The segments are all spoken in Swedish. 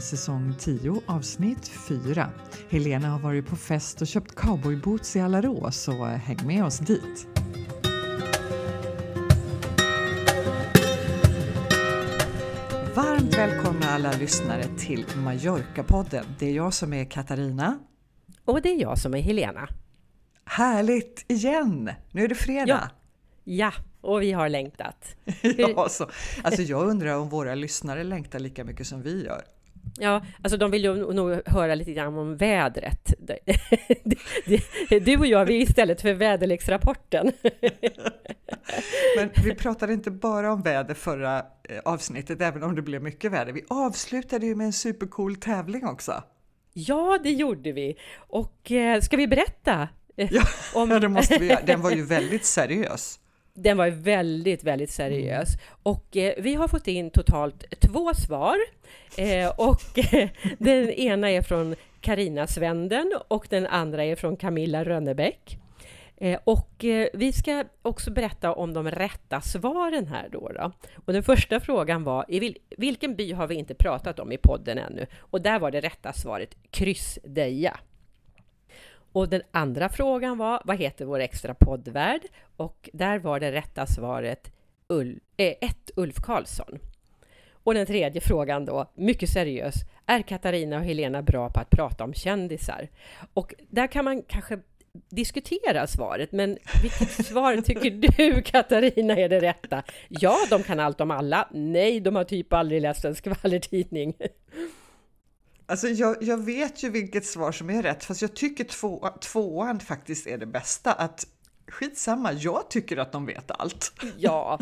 Säsong 10 avsnitt 4. Helena har varit på fest och köpt cowboyboots i Alarå så häng med oss dit. Varmt välkomna alla lyssnare till Mallorca-podden. Det är jag som är Katarina. Och det är jag som är Helena. Härligt igen! Nu är det fredag. Ja, ja och vi har längtat. ja, så, alltså jag undrar om våra lyssnare längtar lika mycket som vi gör. Ja, alltså de vill ju nog höra lite grann om vädret. Du och jag, vi är istället för väderleksrapporten. Men vi pratade inte bara om väder förra eh, avsnittet, även om det blev mycket väder. Vi avslutade ju med en supercool tävling också. Ja, det gjorde vi. Och eh, ska vi berätta? Ja, om... ja det måste vi göra. Den var ju väldigt seriös. Den var väldigt, väldigt seriös. Och eh, vi har fått in totalt två svar. Eh, och eh, den ena är från Karina Svenden och den andra är från Camilla Rönnebäck. Eh, och eh, vi ska också berätta om de rätta svaren här då. då. Och den första frågan var, i vil vilken by har vi inte pratat om i podden ännu? Och där var det rätta svaret Kryssdeja. Och den andra frågan var, vad heter vår extra poddvärd? Och där var det rätta svaret Ul äh, ett Ulf Karlsson. Och den tredje frågan då, mycket seriös, är Katarina och Helena bra på att prata om kändisar? Och där kan man kanske diskutera svaret, men vilket svar tycker du Katarina är det rätta? Ja, de kan allt om alla. Nej, de har typ aldrig läst en skvallertidning. Alltså jag, jag, vet ju vilket svar som är rätt, fast jag tycker två, tvåan faktiskt är det bästa. Att skitsamma, jag tycker att de vet allt. Ja,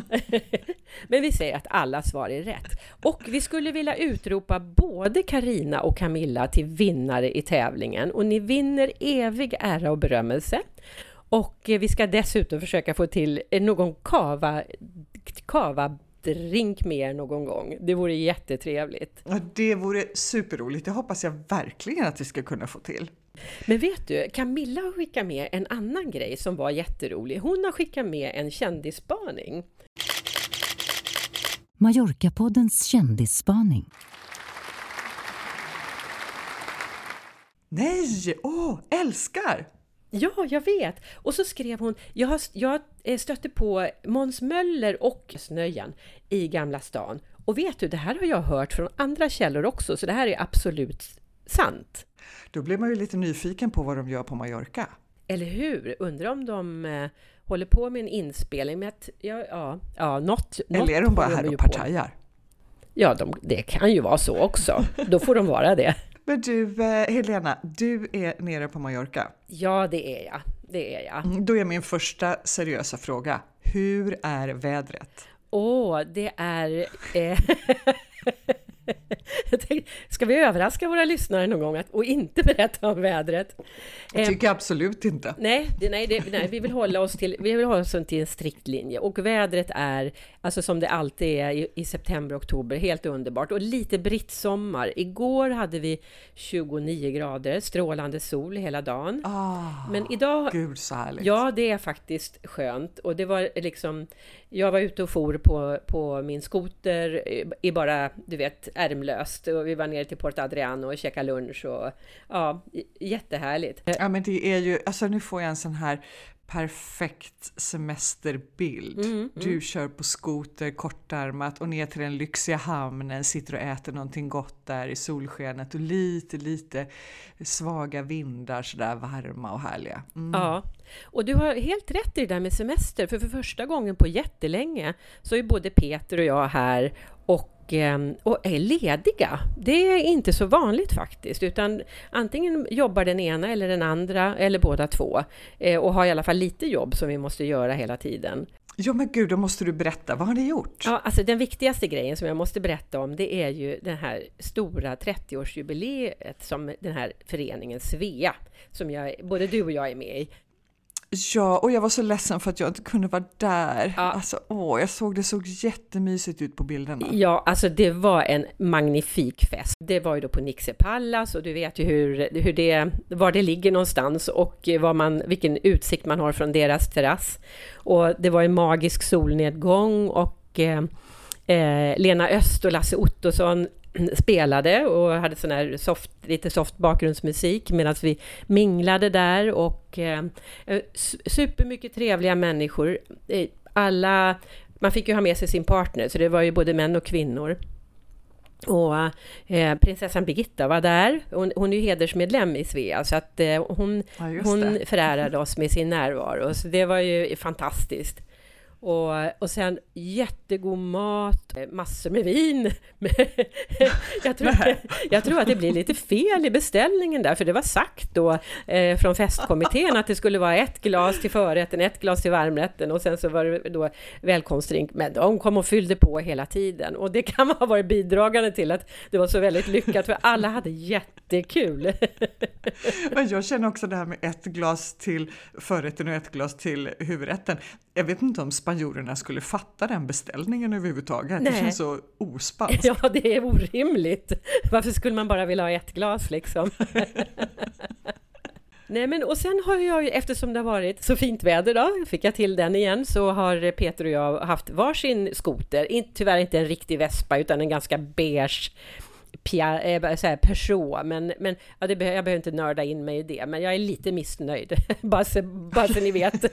men vi säger att alla svar är rätt. Och vi skulle vilja utropa både Karina och Camilla till vinnare i tävlingen. Och ni vinner evig ära och berömmelse. Och eh, vi ska dessutom försöka få till eh, någon kava, kava drink med er någon gång. Det vore jättetrevligt. Ja, det vore superroligt. Det hoppas jag verkligen att vi ska kunna få till. Men vet du, Camilla har skickat med en annan grej som var jätterolig. Hon har skickat med en kändisspaning. Mallorca-poddens kändisspaning. Nej! Åh, oh, älskar! Ja, jag vet! Och så skrev hon, jag, har, jag eh, stötte på Måns Möller och Snöjan i Gamla stan. Och vet du, det här har jag hört från andra källor också, så det här är absolut sant. Då blir man ju lite nyfiken på vad de gör på Mallorca. Eller hur? Undrar om de eh, håller på med en inspelning med att, ja, ja, ja något, Eller är de bara här och partajar? Ja, de, det kan ju vara så också. Då får de vara det. Men du, eh, Helena, du är nere på Mallorca. Ja, det är jag. Det är jag. Mm, då är min första seriösa fråga. Hur är vädret? Åh, oh, det är... Eh, ska vi överraska våra lyssnare någon gång och inte berätta om vädret? Jag eh, tycker absolut inte. Nej, det, nej, det, nej, vi vill hålla oss till, vi vill hålla oss till en strikt linje och vädret är, alltså som det alltid är i, i september, oktober, helt underbart och lite brittsommar. Igår hade vi 29 grader, strålande sol hela dagen. Oh, Men idag... Gud så härligt! Ja, det är faktiskt skönt och det var liksom jag var ute och for på, på min skoter i bara, du vet, ärmlöst. Och vi var nere till Port Adriano och käkade lunch och ja, jättehärligt. Ja, men det är ju, alltså nu får jag en sån här perfekt semesterbild. Mm, mm. Du kör på skoter kortärmat och ner till den lyxiga hamnen, sitter och äter någonting gott där i solskenet och lite, lite svaga vindar sådär varma och härliga. Mm. Ja, och du har helt rätt i det där med semester, för för första gången på jättelänge så är både Peter och jag här och och, är lediga. Det är inte så vanligt faktiskt, utan antingen jobbar den ena eller den andra, eller båda två, eh, och har i alla fall lite jobb som vi måste göra hela tiden. Ja men gud, då måste du berätta, vad har ni gjort? Ja, alltså den viktigaste grejen som jag måste berätta om, det är ju det här stora 30-årsjubileet som den här föreningen Svea, som jag, både du och jag är med i, Ja, och jag var så ledsen för att jag inte kunde vara där. Ja. Alltså, åh, jag såg det såg jättemysigt ut på bilderna. Ja, alltså det var en magnifik fest. Det var ju då på Nixe Pallas och du vet ju hur, hur det, var det ligger någonstans och vad man, vilken utsikt man har från deras terrass. Och det var en magisk solnedgång och eh, eh Lena Öst och Lasse Ottosson spelade och hade sån här soft, lite soft bakgrundsmusik medan vi minglade där och eh, supermycket trevliga människor. Alla, man fick ju ha med sig sin partner, så det var ju både män och kvinnor. Och eh, prinsessan Birgitta var där. Hon, hon är ju hedersmedlem i Svea, så att eh, hon, ja, hon förärade oss med sin närvaro. Så det var ju fantastiskt. Och, och sen jättegod mat, massor med vin. jag, tror, jag tror att det blir lite fel i beställningen där, för det var sagt då eh, från festkommittén att det skulle vara ett glas till förrätten, ett glas till varmrätten och sen så var det då välkomstdrink. Men de kom och fyllde på hela tiden och det kan ha varit bidragande till att det var så väldigt lyckat, för alla hade jättekul. Men jag känner också det här med ett glas till förrätten och ett glas till huvudrätten. Jag vet inte om spanjorerna skulle fatta den beställningen överhuvudtaget. Nej. Det känns så ospanskt. Ja, det är orimligt. Varför skulle man bara vilja ha ett glas liksom? Nej men och sen har jag ju, eftersom det har varit så fint väder då, fick jag till den igen, så har Peter och jag haft varsin skoter. tyvärr inte en riktig Vespa utan en ganska beige Pia, eh, så här, Peugeot, men, men ja, det, jag behöver inte nörda in mig i det, men jag är lite missnöjd, bara, så, bara så ni vet.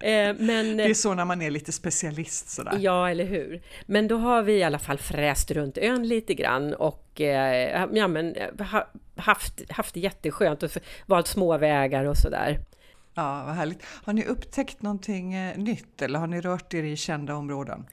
Eh, men, det är så när man är lite specialist sådär. Ja, eller hur. Men då har vi i alla fall fräst runt ön lite grann och eh, ja, men, haft, haft det jätteskönt och valt små vägar och sådär. Ja, vad härligt. Har ni upptäckt någonting nytt eller har ni rört er i kända områden?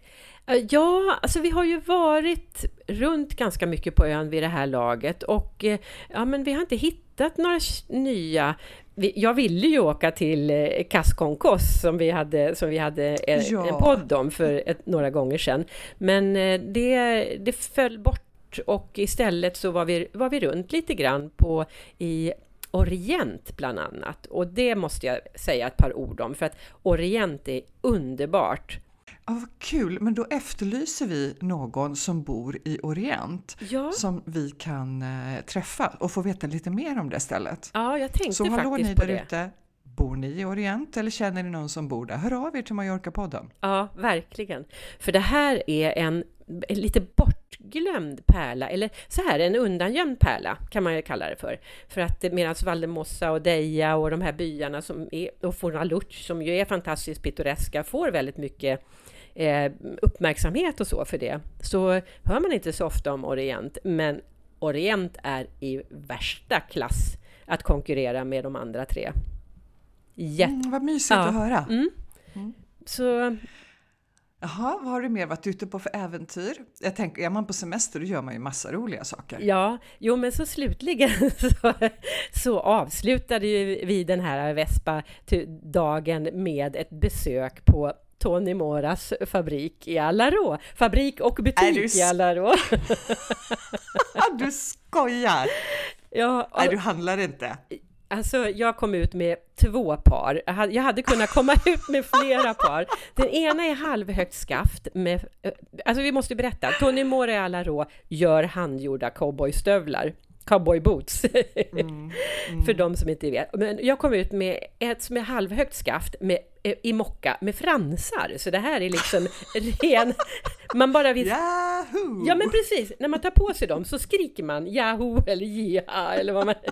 Eh, ja, alltså vi har ju varit runt ganska mycket på ön vid det här laget och eh, ja, men vi har inte hittat några nya jag ville ju åka till eh, Kaskonkos som vi hade, som vi hade en, ja. en podd om för ett, några gånger sedan. Men det, det föll bort och istället så var vi, var vi runt lite grann på i Orient bland annat. Och det måste jag säga ett par ord om för att Orient är underbart. Ja, vad kul, men då efterlyser vi någon som bor i Orient ja. som vi kan eh, träffa och få veta lite mer om det stället. Ja, jag tänkte Så faktiskt hallå ni där ute, bor ni i Orient eller känner ni någon som bor där? Hör av er till Mallorca-podden. Ja, verkligen. För det här är en lite bortglömd pärla, eller så här, en undangömd pärla kan man ju kalla det för. För att medan Valdemossa och Deja och de här byarna som är, och Fornaluch som ju är fantastiskt pittoreska får väldigt mycket eh, uppmärksamhet och så för det, så hör man inte så ofta om Orient. Men Orient är i värsta klass att konkurrera med de andra tre. Jätte... Mm, vad mysigt ja. att höra! Mm. Mm. Så... Jaha, vad har du mer varit ute på för äventyr? Jag tänker, är man på semester då gör man ju massa roliga saker. Ja, jo men så slutligen så, så avslutade ju vi den här Vespa-dagen med ett besök på Tony Moras fabrik i Alarå. Fabrik och butik i Alarå. du skojar! Ja, och... Nej, du handlar inte. Alltså, jag kom ut med två par. Jag hade kunnat komma ut med flera par. Den ena är halvhögt skaft med... Eh, alltså, vi måste berätta. Tony Mora i Alarå gör handgjorda cowboystövlar cowboy boots. Mm, mm. För de som inte vet. Men jag kom ut med ett som är halvhögt skaft med, eh, i mocka med fransar. Så det här är liksom ren... Man bara vill... Yahoo! Ja men precis, när man tar på sig dem så skriker man Yahoo eller Jiha eller vad man...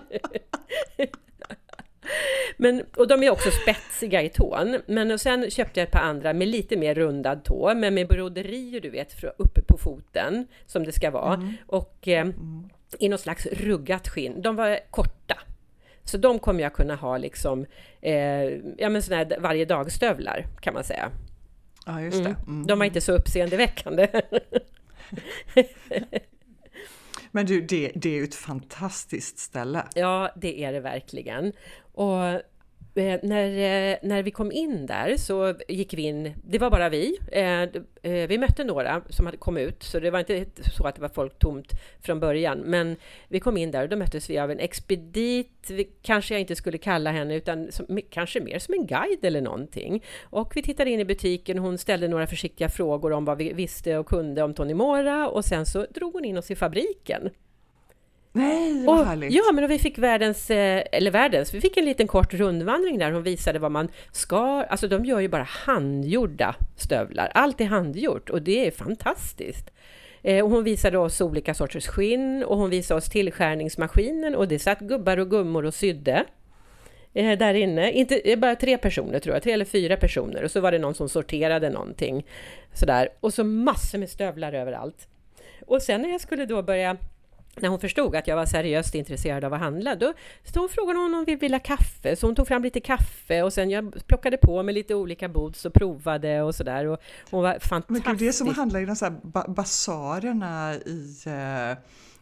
Men, och de är också spetsiga i tån. Men sen köpte jag ett par andra med lite mer rundad tå, men med broderier du vet, uppe på foten, som det ska vara. Mm. Och eh, mm i något slags ruggat skinn. De var korta. Så de kommer jag kunna ha liksom, eh, ja men sådana här varje dag-stövlar kan man säga. Ja, just det. Mm. Mm. De var inte så uppseendeväckande. men du, det, det är ju ett fantastiskt ställe. Ja, det är det verkligen. Och Eh, när, eh, när vi kom in där så gick vi in, det var bara vi. Eh, eh vi mötte några som hade kommit ut, så det var inte så att det var folk tomt från början. Men vi kom in där och då möttes vi av en expedit, kanske jag inte skulle kalla henne, utan som, kanske mer som en guide eller någonting. Och vi tittade in i butiken, hon ställde några försiktiga frågor om vad vi visste och kunde om Tony Mora och sen så drog hon in oss i fabriken. Nej, vad och, härligt! Ja, men vi fick världens, eh, eller världens, vi fick en liten kort rundvandring där hon visade vad man ska, alltså de gör ju bara handgjorda stövlar. Allt är handgjort och det är fantastiskt. Eh, och hon visade oss olika sorters skinn och hon visade oss tillskärningsmaskinen och det satt gubbar och gummor och sydde eh, där inne. Inte, bara tre personer tror jag, tre eller fyra personer. Och så var det någon som sorterade någonting. Sådär. Och så massor med stövlar överallt. Och sen när jag skulle då börja när hon förstod att jag var seriöst intresserad av att handla, då så hon frågade om hon ville ha kaffe, så hon tog fram lite kaffe och sen jag plockade på med lite olika boots och provade och sådär. Och hon var fantastisk. Men det är som att handla i de så här basarerna i eh,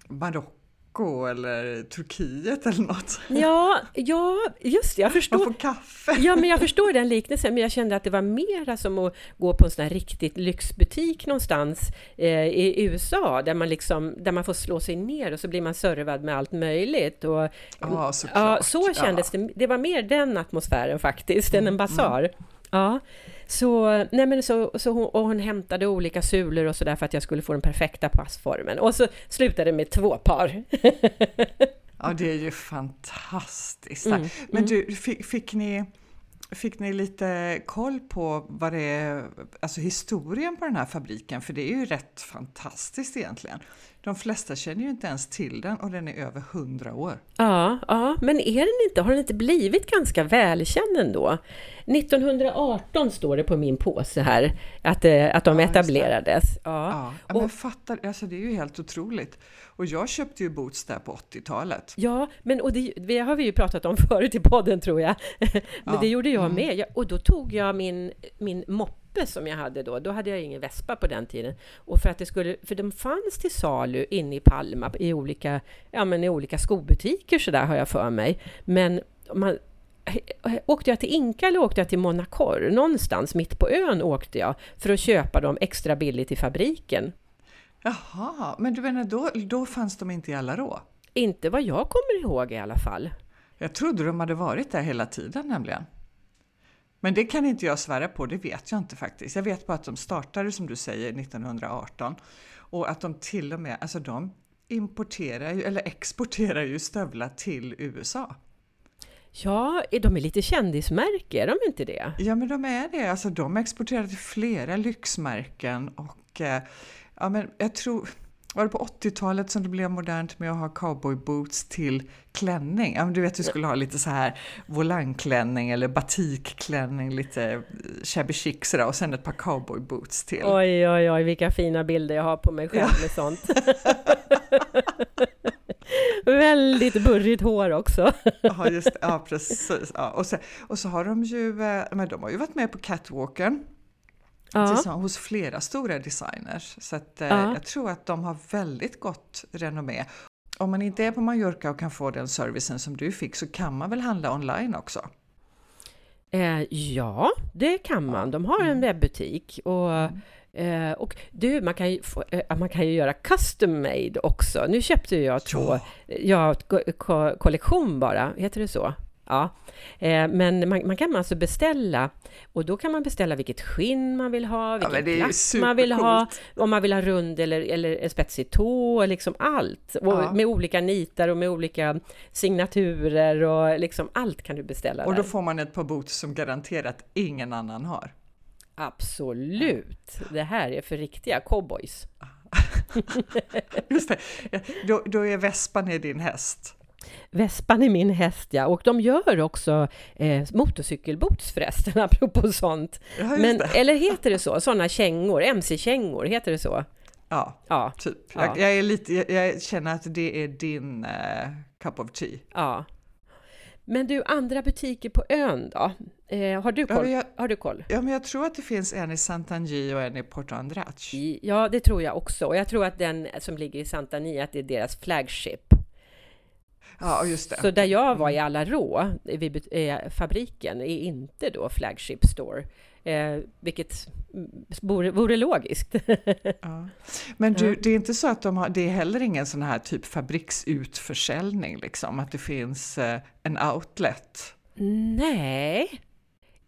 Marocko Marocko eller Turkiet eller något. Ja, ja just det, jag förstår. Man får kaffe. Ja, men jag förstår den liknelsen, men jag kände att det var mera som att gå på en sån här riktigt lyxbutik någonstans eh, i USA, där man liksom, där man får slå sig ner och så blir man servad med allt möjligt. Och, såklart. Ja, så kändes ja. det. Det var mer den atmosfären faktiskt, än en basar. Mm. Ja. Så, nej men så, så hon, och hon hämtade olika sulor och sådär för att jag skulle få den perfekta passformen. Och så slutade det med två par. ja, det är ju fantastiskt. Mm, men mm. du, fick, fick, ni, fick ni lite koll på vad det är, alltså historien på den här fabriken? För det är ju rätt fantastiskt egentligen. De flesta känner ju inte ens till den och den är över hundra år. Ja, ja, men är den inte, har den inte blivit ganska välkänd ändå? 1918 står det på min påse här, att, eh, att de ja, etablerades. Ja, ja men och, fattar, alltså det är ju helt otroligt. Och jag köpte ju boots där på 80-talet. Ja, men och det, det, har vi ju pratat om förut i podden tror jag. men ja. det gjorde jag mm. med. Jag, och då tog jag min, min moppe moppe som jag hade då, då hade jag ingen Vespa på den tiden. Och för att det skulle, för de fanns till salu inne i Palma i olika, ja men i olika skobutiker så där har jag för mig. Men man, Åkte jag till Inka eller åkte jag till Monacor? Någonstans mitt på ön åkte jag för att köpa dem extra billigt i fabriken. Jaha, men du menar då, då fanns de inte i Alarå? Inte vad jag kommer ihåg i alla fall. Jag trodde de hade varit där hela tiden nämligen. Men det kan inte jag svära på, det vet jag inte faktiskt. Jag vet bara att de startade som du säger 1918 och att de till och med, alltså de importerar ju, eller exporterar ju stövlar till USA. Ja, de är lite kändismärke, är de inte det? Ja, men de är det. Alltså de exporterar till flera lyxmärken och eh, ja, men jag tror var det på 80-talet som det blev modernt med att ha cowboyboots till klänning? Ja, men du vet, du skulle ha lite så här volangklänning eller batikklänning, lite shabby chic sådär och sen ett par cowboyboots till. Oj, oj, oj, vilka fina bilder jag har på mig själv med sånt. Väldigt burrigt hår också. ja, just Ja, precis. Ja, och, så, och så har de ju, eh, men de har ju varit med på catwalken ja. hos flera stora designers. Så att, eh, ja. jag tror att de har väldigt gott renommé. Om man inte är på Mallorca och kan få den servicen som du fick så kan man väl handla online också? Eh, ja, det kan man. De har en mm. webbutik. Och, mm. eh, och du, man kan, ju få, eh, man kan ju göra custom made också. Nu köpte jag två, ja, ko kollektion bara, heter det så? Ja, eh, men man, man, kan alltså beställa och då kan man beställa vilket skinn man vill ha, vilken ja, plats man vill ha, om man vill ha rund eller, eller spetsig tå, liksom allt. Och ja. Med olika nitar och med olika signaturer och liksom allt kan du beställa Och då där. får man ett par boots som garanterat ingen annan har. Absolut! Det här är för riktiga cowboys. Just det, då, då är vespan din häst. Vespan är min häst, ja. Och de gör också eh, motorcykelboots förresten, apropå sånt. Ja, Men, eller heter det så? Sådana kängor, mc-kängor, heter det så? Ja, ja. typ. Ja. Jag, jag, är lite, jag, jag, känner att det är din uh, cup of tea. Ja. Men du, andra butiker på ön då? Eh, har, du koll? Ja, jag, har du koll? Ja, men jag tror att det finns en i Sant'Angi och en i Porto Andratx. Ja, det tror jag också. Och jag tror att den som ligger i Sant'Angi, att det är deras flagship. Ja, just det. Så där jag var i. Alarå, vid eh, fabriken, är inte då Flagship Store. Eh, vilket vore, vore logiskt. ja. Men du, det är inte så att de har, det är heller ingen sån här typ fabriksutförsäljning, liksom, att det finns eh, en outlet? Nej,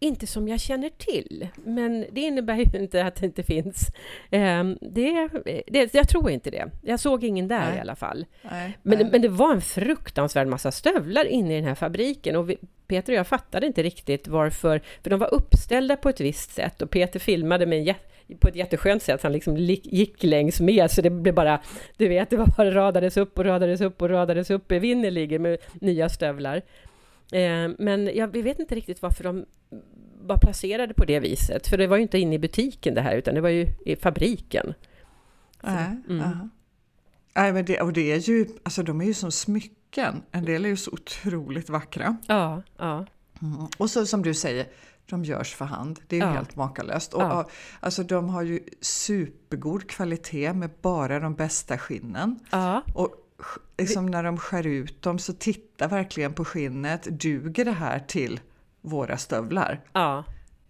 inte som jag känner till, men det innebär ju inte att det inte finns. Um, det, det, jag tror inte det. Jag såg ingen där nej. i alla fall. Nej, men, nej. men det var en fruktansvärd massa stövlar inne i den här fabriken och vi, Peter och jag fattade inte riktigt varför, för de var uppställda på ett visst sätt och Peter filmade med på ett jätteskönt sätt. Han liksom gick längs med, så det blev bara, du vet, det var bara radades upp och radades upp och radades upp evinnerligen med nya stövlar. Eh, men jag, vi vet inte riktigt varför de var placerade på det viset, för det var ju inte inne i butiken det här, utan det var ju i fabriken. Nej, mm. Nej, men det, och det är ju, alltså de är ju som smycken. En del är ju så otroligt vackra. Ja, ja. Mm. Och så som du säger, de görs för hand. Det är ju ja. helt makalöst. Och, ja. alltså, de har ju supergod kvalitet med bara de bästa skinnen. Ja. Och liksom, när de skär ut dem så titta verkligen på skinnet. Duger det här till våra stövlar? Ja,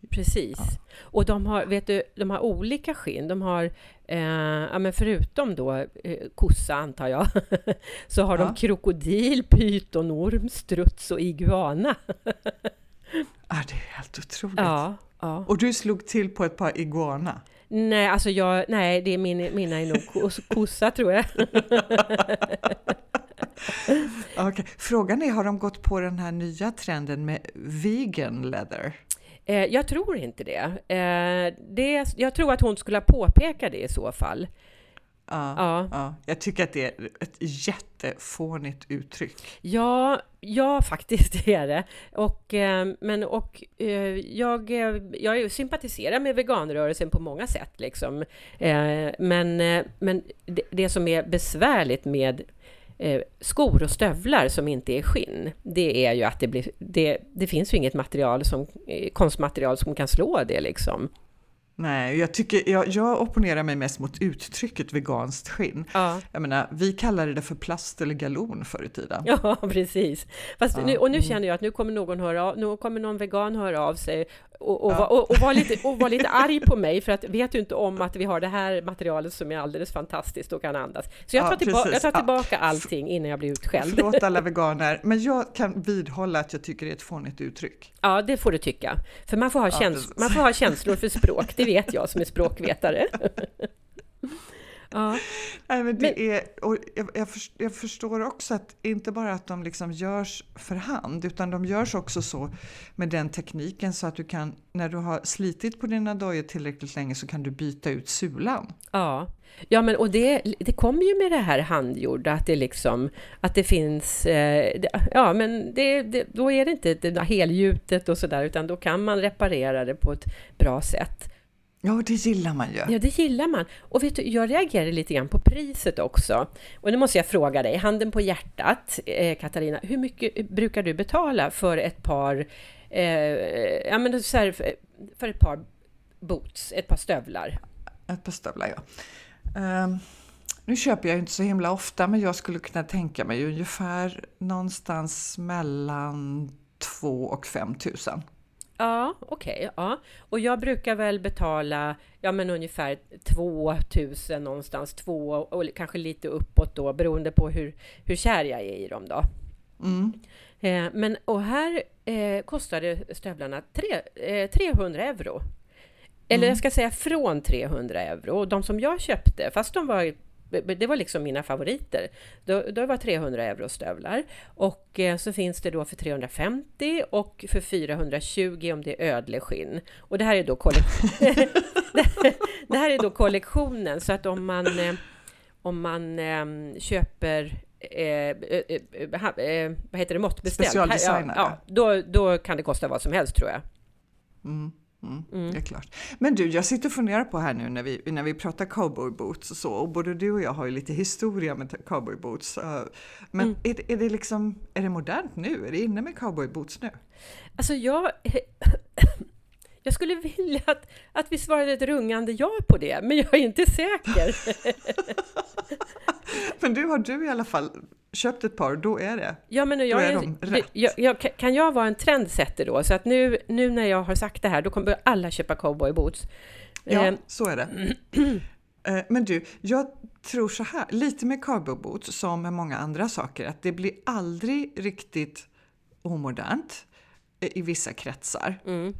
precis. Ja. Och de har, vet du, de har olika skinn. De har, eh, ja, men förutom då eh, kossa antar jag, så har de krokodil, pytonorm, struts och iguana. Ah, det är helt otroligt. Ja, ja. Och du slog till på ett par iguana? Nej, alltså jag, nej, det är min, mina är nog kossa tror jag. okay. Frågan är, har de gått på den här nya trenden med vegan leather? Eh, jag tror inte det. Eh, det. Jag tror att hon skulle påpeka det i så fall. Ja, ja. ja, Jag tycker att det är ett jättefånigt uttryck. Ja, ja faktiskt det är det. Och, eh, men, och, eh, jag, jag sympatiserar med veganrörelsen på många sätt. Liksom. Eh, men men det, det som är besvärligt med skor och stövlar som inte är skinn, det är ju att det, blir, det, det finns ju inget material som, konstmaterial som kan slå det. Liksom. Nej, jag, tycker, jag, jag opponerar mig mest mot uttrycket veganskt skinn. Ja. Jag menar, vi kallade det för plast eller galon förr i tiden. Ja, precis. Fast ja. nu, och nu mm. känner jag att nu kommer någon höra av, nu kommer någon vegan höra av sig och, och, ja. och, och, vara lite, och var lite arg på mig för att vet du inte om att vi har det här materialet som är alldeles fantastiskt och kan andas. Så jag tar, ja, tillba jag tar tillbaka allting innan jag blir utskälld. Förlåt alla veganer, men jag kan vidhålla att jag tycker det är ett fånigt uttryck. Ja, det får du tycka. För man får ha, käns man får ha känslor för språk, det vet jag som är språkvetare. Ja. Nej, men det men, är, och jag, jag, jag, förstår också att inte bara att de liksom görs för hand utan de görs också så med den tekniken så att du kan, när du har slitit på dina dojor tillräckligt länge så kan du byta ut sulan. Ja, ja men och det, det kommer ju med det här handgjorda att det liksom att det finns, eh, det, ja men det, det, då är det inte det helgjutet och sådär utan då kan man reparera det på ett bra sätt. Ja, det gillar man ju. Ja, det gillar man. Och vet du, jag reagerar lite grann på priset också. Och nu måste jag fråga dig, handen på hjärtat, eh, Katarina, hur mycket brukar du betala för ett par, eh, ja men så här, för, för, ett par boots, ett par stövlar? Ett par stövlar, ja. Um, nu köper jag inte så himla ofta, men jag skulle kunna tänka mig ungefär någonstans mellan 2 och 5 tusen. Ja, okej. Okay, ja. Och jag brukar väl betala ja, men ungefär 2000 någonstans, två och kanske lite uppåt då beroende på hur, hur kär jag är i dem då. Mm. Eh, men och här eh, kostade stövlarna tre, eh, 300 euro. Eller mm. jag ska säga från 300 euro. Och de som jag köpte, fast de var det var liksom mina favoriter. Då, då var 300 euro stövlar. Och eh, så finns det då för 350 och för 420 om det är ödleskinn. Och det här är då, det här är då kollektionen, så att om man, eh, om man eh, köper Eh, eh, eh, vad heter det, måttbeställt. Specialdesignat. Ja, ja, då, då kan det kosta vad som helst tror jag. Mm. Mm, mm. Det är klart. Men du, jag sitter och funderar på här nu när vi, när vi pratar cowboyboots och så, och både du och jag har ju lite historia med cowboyboots. Men mm. är, är, det liksom, är det modernt nu? Är det inne med cowboyboots nu? Alltså jag... Jag skulle vilja att, att vi svarade ett rungande ja på det, men jag är inte säker. men du har du i alla fall köpt ett par, då är det. Ja, men jag, är de rätt. Jag, jag, kan jag vara en trendsetter då? Så att nu, nu när jag har sagt det här, då kommer alla köpa cowboyboots. Ja, eh. så är det. Eh, men du, jag tror så här, lite med cowboyboots som med många andra saker, att det blir aldrig riktigt omodernt i vissa kretsar. Mm.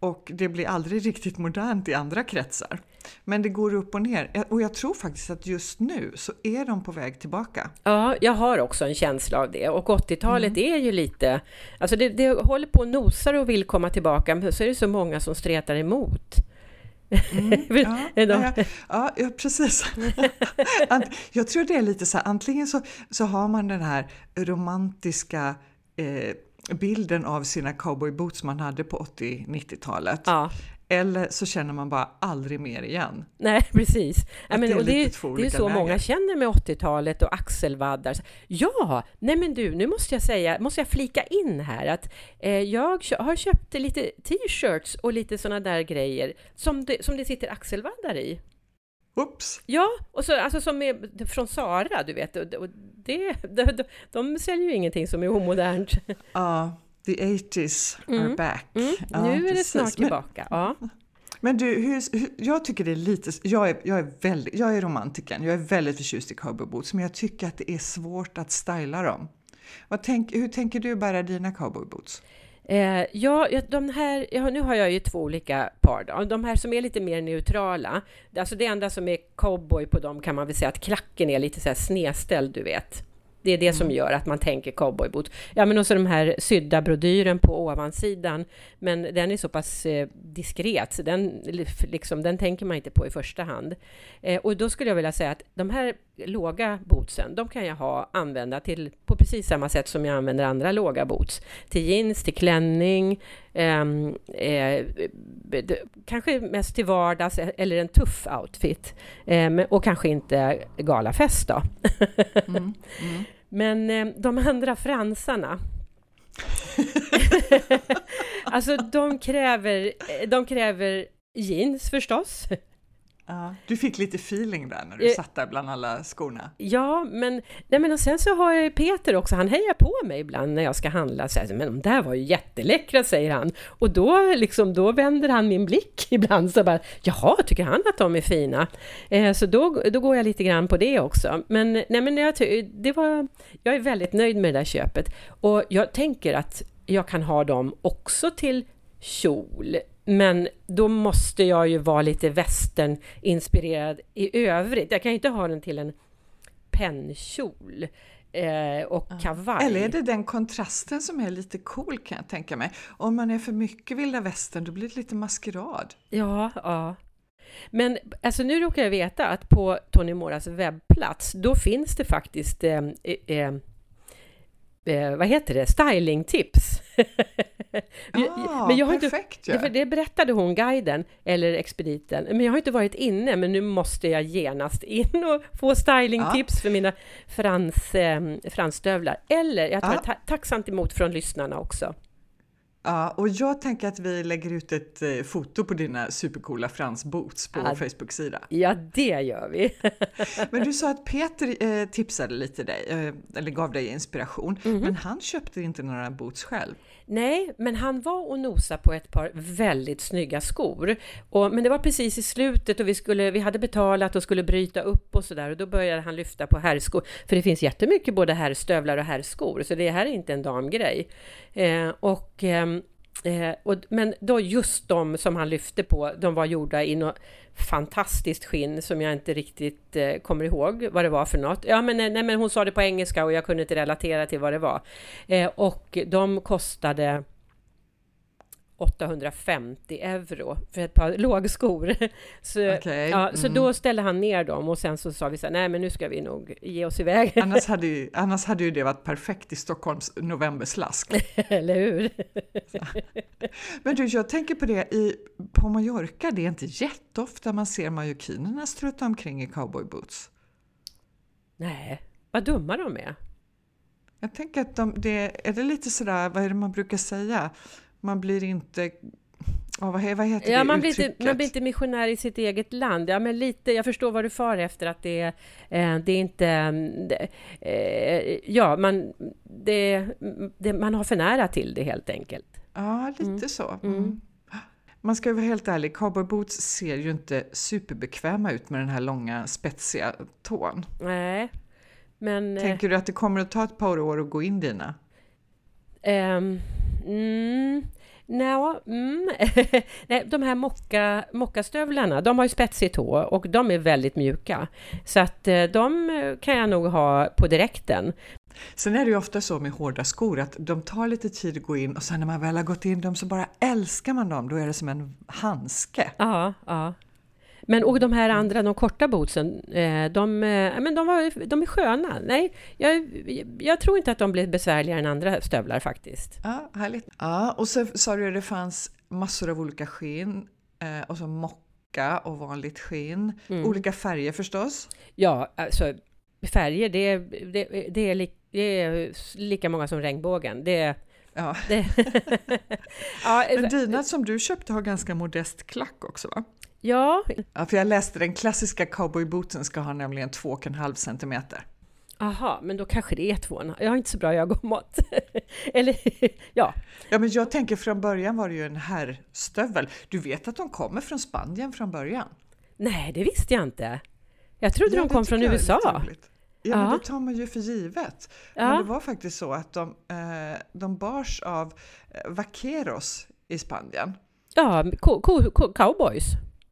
Och det blir aldrig riktigt modernt i andra kretsar. Men det går upp och ner och jag tror faktiskt att just nu så är de på väg tillbaka. Ja, jag har också en känsla av det och 80-talet mm. är ju lite, alltså det, det håller på och nosar och vill komma tillbaka men så är det så många som stretar emot. Mm, ja, ja, ja, ja, precis. jag tror det är lite så här, antingen så, så har man den här romantiska eh, bilden av sina cowboyboots man hade på 80-90-talet. Ja. Eller så känner man bara aldrig mer igen. Nej, precis. Ja, men, det, är det, är, det är så läger. många känner med 80-talet och axelvaddar. Ja, nej men du, nu måste jag säga, måste jag flika in här att eh, jag har köpt lite t-shirts och lite sådana där grejer som det, som det sitter axelvaddar i. Oops. Ja, och så, alltså som är från Sara, du vet. Och, och det, de, de säljer ju ingenting som är omodernt. Ja, the 80s are mm. back. Mm. Ja, nu är precis. det snart tillbaka. Men, ja. men du, hur, hur, jag tycker det är lite... Jag är, jag är, väldigt, jag är romantiken, jag är väldigt förtjust i cowboyboots, men jag tycker att det är svårt att styla dem. Vad tänk, hur tänker du bära dina cowboyboots? Eh, ja, de här, ja, nu har jag ju två olika par. Då. De här som är lite mer neutrala, alltså det enda som är cowboy på dem kan man väl säga att klacken är lite så här snedställd, du vet. Det är det som mm. gör att man tänker cowboyboot. Ja, men också de här sydda brodyren på ovansidan. Men den är så pass eh, diskret, så den, liksom, den tänker man inte på i första hand. Eh, och då skulle jag vilja säga att de här låga bootsen, de kan jag ha, använda till på precis samma sätt som jag använder andra låga boots. Till jeans, till klänning, ehm, eh, kanske mest till vardags eller en tuff outfit. Eh, och kanske inte galafest då. Mm, mm. Men eh, de andra fransarna, alltså de kräver, de kräver jeans förstås. Ja, du fick lite feeling där när du eh, satt där bland alla skorna. Ja, men, nej, men och sen så har jag Peter också, han hejar på mig ibland när jag ska handla. Så här, men de där var ju jätteläckra, säger han. Och då, liksom, då vänder han min blick ibland. Så bara, jaha, tycker han att de är fina? Eh, så då, då går jag lite grann på det också. Men, nej, men jag, det var, jag är väldigt nöjd med det där köpet. Och jag tänker att jag kan ha dem också till kjol men då måste jag ju vara lite västerninspirerad i övrigt. Jag kan inte ha den till en pennkjol eh, och kavaj. Eller är det den kontrasten som är lite cool kan jag tänka mig. Om man är för mycket vilda västern då blir det lite maskerad. Ja, ja. Men alltså nu råkar jag veta att på Tony Moras webbplats, då finns det faktiskt eh, eh, eh, vad heter det, stylingtips. Ah, men jag har perfekt inte, ja. Det berättade hon, guiden, eller expediten, men jag har inte varit inne, men nu måste jag genast in och få stylingtips ja. för mina frans, eh, fransstövlar. Eller jag tar ja. ta tacksamt emot från lyssnarna också. Ja, och jag tänker att vi lägger ut ett eh, foto på dina supercoola fransboots på ja, vår Facebook-sida. Ja, det gör vi. men du sa att Peter eh, tipsade lite dig, eh, eller gav dig inspiration, mm -hmm. men han köpte inte några boots själv. Nej, men han var och nosade på ett par väldigt snygga skor. Och, men det var precis i slutet och vi, skulle, vi hade betalat och skulle bryta upp och sådär och då började han lyfta på herrskor. För det finns jättemycket både herrstövlar och herrskor, så det här är inte en damgrej. Eh, och eh, Eh, och, men då just de som han lyfte på, de var gjorda i något fantastiskt skinn som jag inte riktigt eh, kommer ihåg vad det var för något. Ja, men, eh, nej, men hon sa det på engelska och jag kunde inte relatera till vad det var. Eh, och de kostade 850 euro för ett par lågskor. Så, okay. ja, mm. så då ställde han ner dem och sen så sa vi så här, nej men nu ska vi nog ge oss iväg. Annars hade ju, annars hade ju det varit perfekt i Stockholms novemberslask. Eller hur? men du, jag tänker på det, i, på Mallorca, det är inte jätteofta man ser mallorquinerna strutta omkring i cowboyboots. Nej, vad dumma de är. Jag tänker att de, det, är det lite sådär, vad är det man brukar säga? Man blir inte Oh, vad, vad heter ja, det man blir, inte, man blir inte missionär i sitt eget land. Ja, men lite, jag förstår vad du far efter, att det, eh, det är inte... Det, eh, ja, man, det, det, man har för nära till det helt enkelt. Ja, lite mm. så. Mm. mm. Man ska ju vara helt ärlig, cowboyboots ser ju inte superbekväma ut med den här långa spetsiga tån. Nej, men... Eh, Tänker du att det kommer att ta ett par år att gå in dina? Um, mm, Nå, mm. Nej, de här mocka, mockastövlarna, de har ju spetsig tå och de är väldigt mjuka. Så att eh, de kan jag nog ha på direkten. Sen är det ju ofta så med hårda skor att de tar lite tid att gå in och sen när man väl har gått in dem så bara älskar man dem. Då är det som en handske. Ja, ja. Men och de här andra, de korta bootsen, eh, de, eh, men de, var, de är sköna. Nej, jag, jag tror inte att de blir besvärligare än andra stövlar faktiskt. Ja, härligt. Ja, och så sa du att det fanns massor av olika skinn eh, och så mocka och vanligt skinn. Mm. Olika färger förstås. Ja, alltså färger, det, det, det, är, li, det är lika många som regnbågen. Det, Ja. Ja, Men dina som du köpte har ganska modest klack också va? Ja. ja. För jag läste den klassiska cowboybooten ska ha nämligen 2,5 cm. Aha, men då kanske det är två. Jag har inte så bra ögonmått. Eller ja. Ja, men jag tänker från början var det ju en herrstövel. Du vet att de kommer från Spanien från början? Nej, det visste jag inte. Jag trodde ja, de kom från USA. Ja, men det tar man ju för givet. Ja. Men det var faktiskt så att de, eh, de bars av eh, vaqueros i Spanien. Ja, co co cowboys.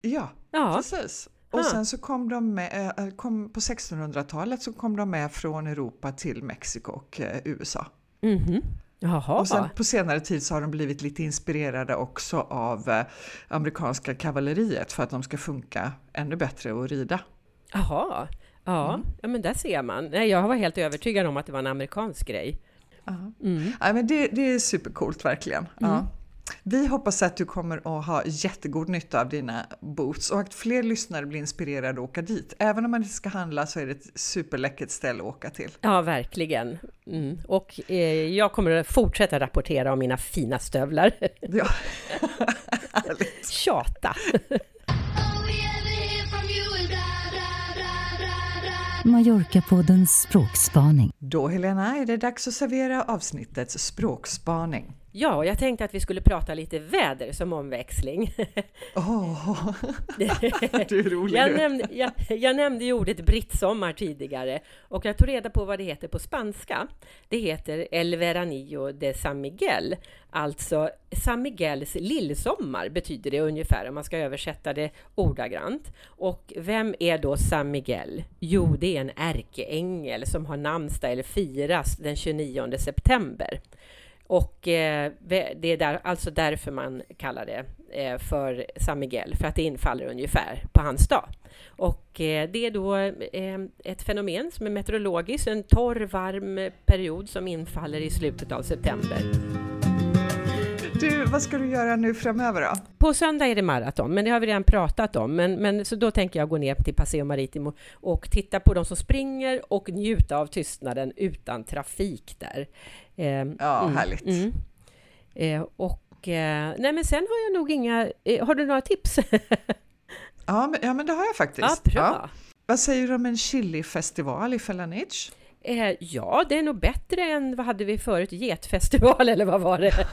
Ja, ja. precis. Och sen så kom de med, äh, kom, på 1600-talet så kom de med från Europa till Mexiko och äh, USA. Mm -hmm. Jaha. Och sen på senare tid så har de blivit lite inspirerade också av amerikanska kavalleriet för att de ska funka ännu bättre att rida. Jaha, ja, mm. ja men där ser man. Nej, jag var helt övertygad om att det var en amerikansk grej. Mm. Ja, men det, det är supercoolt verkligen. Ja. Vi hoppas att du kommer att ha jättegod nytta av dina boots och att fler lyssnare blir inspirerade att åka dit. Även om man inte ska handla så är det ett superläckert ställe att åka till. Ja, verkligen. Mm. Och eh, jag kommer att fortsätta rapportera om mina fina stövlar. Ja, Tjata! Mallorca-poddens språkspaning. Då Helena är det dags att servera avsnittets språkspaning. Ja, jag tänkte att vi skulle prata lite väder som omväxling. Åh, oh, du är rolig jag nämnde, jag, jag nämnde ju ordet brittsommar tidigare och jag tog reda på vad det heter på spanska. Det heter El Veranillo de San Miguel, alltså San Miguels lillsommar betyder det ungefär om man ska översätta det ordagrant. Och vem är då San Miguel? Jo, det är en ärkeängel som har namnsdag eller firas den 29 september. Och eh, det är där, alltså därför man kallar det eh, för San Miguel, för att det infaller ungefär på hans dag. Och eh, det är då eh, ett fenomen som är meteorologiskt, en torr, varm period som infaller i slutet av september. Du, vad ska du göra nu framöver då? På söndag är det maraton, men det har vi redan pratat om. Men, men så då tänker jag gå ner till Paseo Maritimo och titta på de som springer och njuta av tystnaden utan trafik där. Eh, ja, mm, härligt. Mm. Eh, och eh, nej, men sen har jag nog inga... Eh, har du några tips? ja, men, ja, men det har jag faktiskt. Ja, bra. Ja. Vad säger du om en chilifestival i Felanich? Eh, ja, det är nog bättre än, vad hade vi förut, getfestival eller vad var det?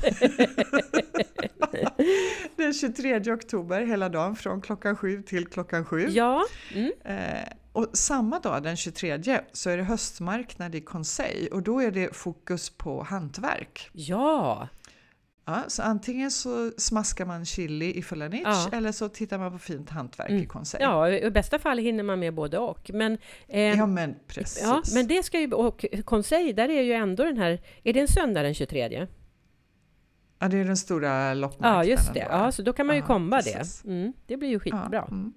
Den 23 oktober hela dagen från klockan sju till klockan sju. Ja. Mm. Eh, och samma dag, den 23, så är det höstmarknad i Conseil och då är det fokus på hantverk. Ja! Ja, så antingen så smaskar man chili i Fulanich ja. eller så tittar man på fint hantverk mm. i Conseil. Ja, i bästa fall hinner man med både och. Men, eh, ja, men precis. Ja, men det ska ju, och Conseil, där är ju ändå den här, är det en söndag den 23? Ja, det är den stora loppmarknaden. Ja, just det. Ja, så då kan man ju ja, komma precis. det. Mm, det blir ju skitbra. Ja, mm.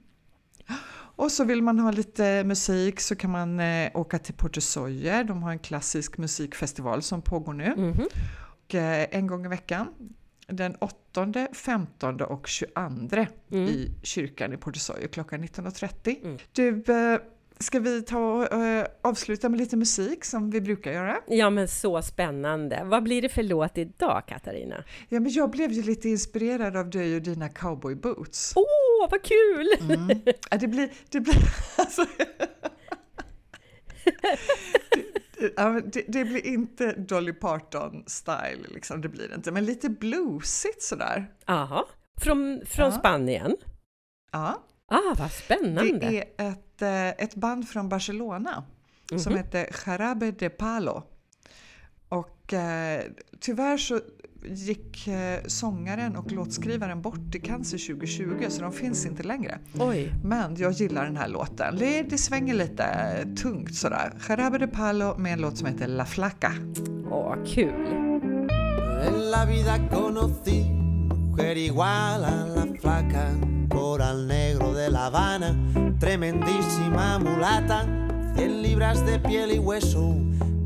Och så vill man ha lite musik så kan man eh, åka till Porto Soyer. De har en klassisk musikfestival som pågår nu. Mm. Och, eh, en gång i veckan. Den 8, 15 och 22 mm. i kyrkan i Porto Soyer klockan 19.30. Mm. Du, eh, Ska vi ta och uh, avsluta med lite musik som vi brukar göra? Ja, men så spännande! Vad blir det för låt idag, Katarina? Ja, men jag blev ju lite inspirerad av dig och dina cowboy boots. Åh, oh, vad kul! Mm. Ja, det blir... Det blir alltså, det, det, det, blir inte Dolly Parton-style, liksom, det blir inte, men lite bluesigt sådär. Jaha, från, från ja. Spanien? Ja. Ah, vad spännande! Det är ett, eh, ett band från Barcelona mm -hmm. som mhm. heter Jarabe de Palo. Och eh, tyvärr så gick eh, sångaren och låtskrivaren bort i cancer 2020 så de finns inte längre. Oj. Men jag gillar den här låten. Det svänger lite tungt sådär. Jarabe de Palo med en låt som heter La Flaca. Åh, kul! La vida conocí mujer igual a la flaca, coral negro de La Habana, tremendísima mulata, 100 libras de piel y hueso,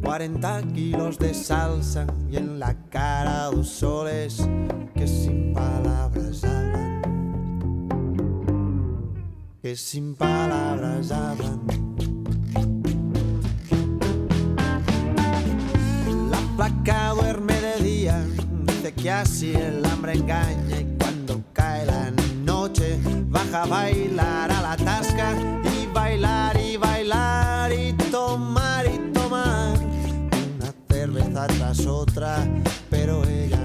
40 kilos de salsa y en la cara dos soles que sin palabras hablan, que sin palabras hablan. La placa duerme de día, dice que así el hambre engaña y cuando cae la noche baja a bailar a la tasca y bailar tras otra, pero ella